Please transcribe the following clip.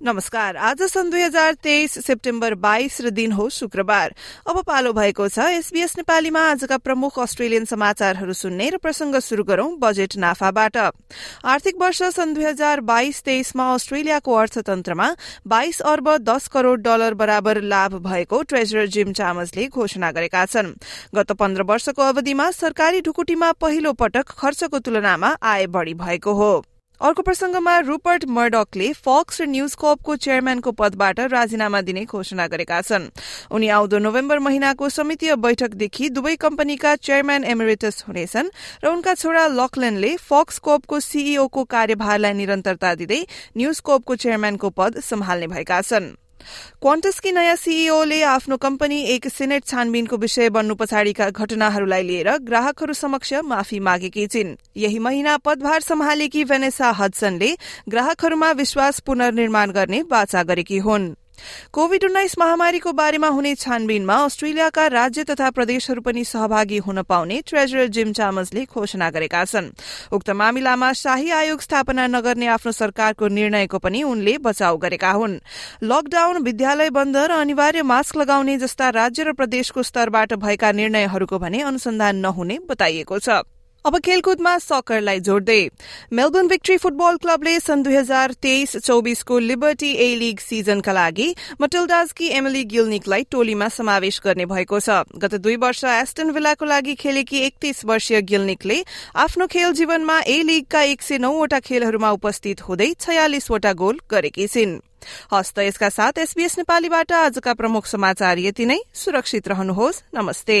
नमस्कार। आज सन् दुई हजार तेइस सेप्टेम्बर बाइस र दिन हो शुक्रबार। अब पालो भएको छ। एसबीएस नेपालीमा आजका प्रमुख अस्ट्रेलियन समाचारहरू सुन्ने र प्रसंग शुरू गरौं बजेट नाफाबाट। आर्थिक वर्ष सन् दुई हजार बाइस तेइसमा अस्ट्रेलियाको अर्थतन्त्रमा बाइस अर्ब दस करोड़ डलर बराबर लाभ भएको ट्रेजरर जिम चामसले घोषणा गरेका छन्। गत पन्ध्र वर्षको अवधिमा सरकारी ढुकुटीमा पहिलो पटक खर्चको तुलनामा आय बढ़ी भएको हो। अर्को प्रसंगमा रूपर्ट मर्डकले फक्स र न्यूज कोपको चेयरम्यानको पदबाट राजीनामा दिने घोषणा गरेका छन्। उनी आउँदो नोभेम्बर महिनाको समितीय बैठकदेखि दुवै कम्पनीका चेयरम्यान एमिरेटस हुनेछन् र उनका छोरा लकलेनले फक्स कोपको सीईओको कार्यभारलाई निरन्तरता दिँदै न्यूज कोपको चेयरम्यानको पद सम्हाल्ने भएका छन्। क्वान्टसकी नयाँ सीईओले आफ्नो कम्पनी एक सिनेट छानबिनको विषय बन्नु पछाडिका घटनाहरूलाई लिएर ग्राहकहरू समक्ष माफी मागेकी छिन्। यही महिना पदभार सम्हालेकी भेनेसा हडसनले ग्राहकहरूमा विश्वास पुनर्निर्माण गर्ने बाचा गरेकी हुन्। कोविड उन्नाइस महामारीको बारेमा हुने छानबिनमा अस्ट्रेलियाका राज्य तथा प्रदेशहरू पनि सहभागी हुन पाउने ट्रेजरर जिम चामसले घोषणा गरेका छन्। उक्त मामिलामा शाही आयोग स्थापना नगर्ने आफ्नो सरकारको निर्णयको पनि उनले बचाउ गरेका हुन्। लकडाउन विद्यालय बन्द र अनिवार्य मास्क लगाउने जस्ता राज्य र प्रदेशको स्तरबाट भएका निर्णयहरूको भने अनुसन्धान नहुने बताइएको छ। अब खेलकुदमा सकरलाई जोड्दै मेलबर्न भिक्ट्री फुटबल क्लबले सन् दुई हजार तेइस चौबिसको लिबर्टी ए लीग सिजनका लागि मटल्डाजकी एमिली गिल्निकलाई टोलीमा समावेश गर्ने भएको छ। गत दुई वर्ष एस्टन विलाको लागि खेलेकी एकतीस वर्षीय गिल्निकले आफ्नो खेल जीवनमा ए लीगका एक सय नौवटा खेलहरूमा उपस्थित हुँदै छयालिसवटा गोल गरेकी छिन्। हस्त यसका साथ एसबीएस नेपालीबाट आजका प्रमुख समाचार यति नै। सुरक्षित रहनुहोस्। नमस्ते।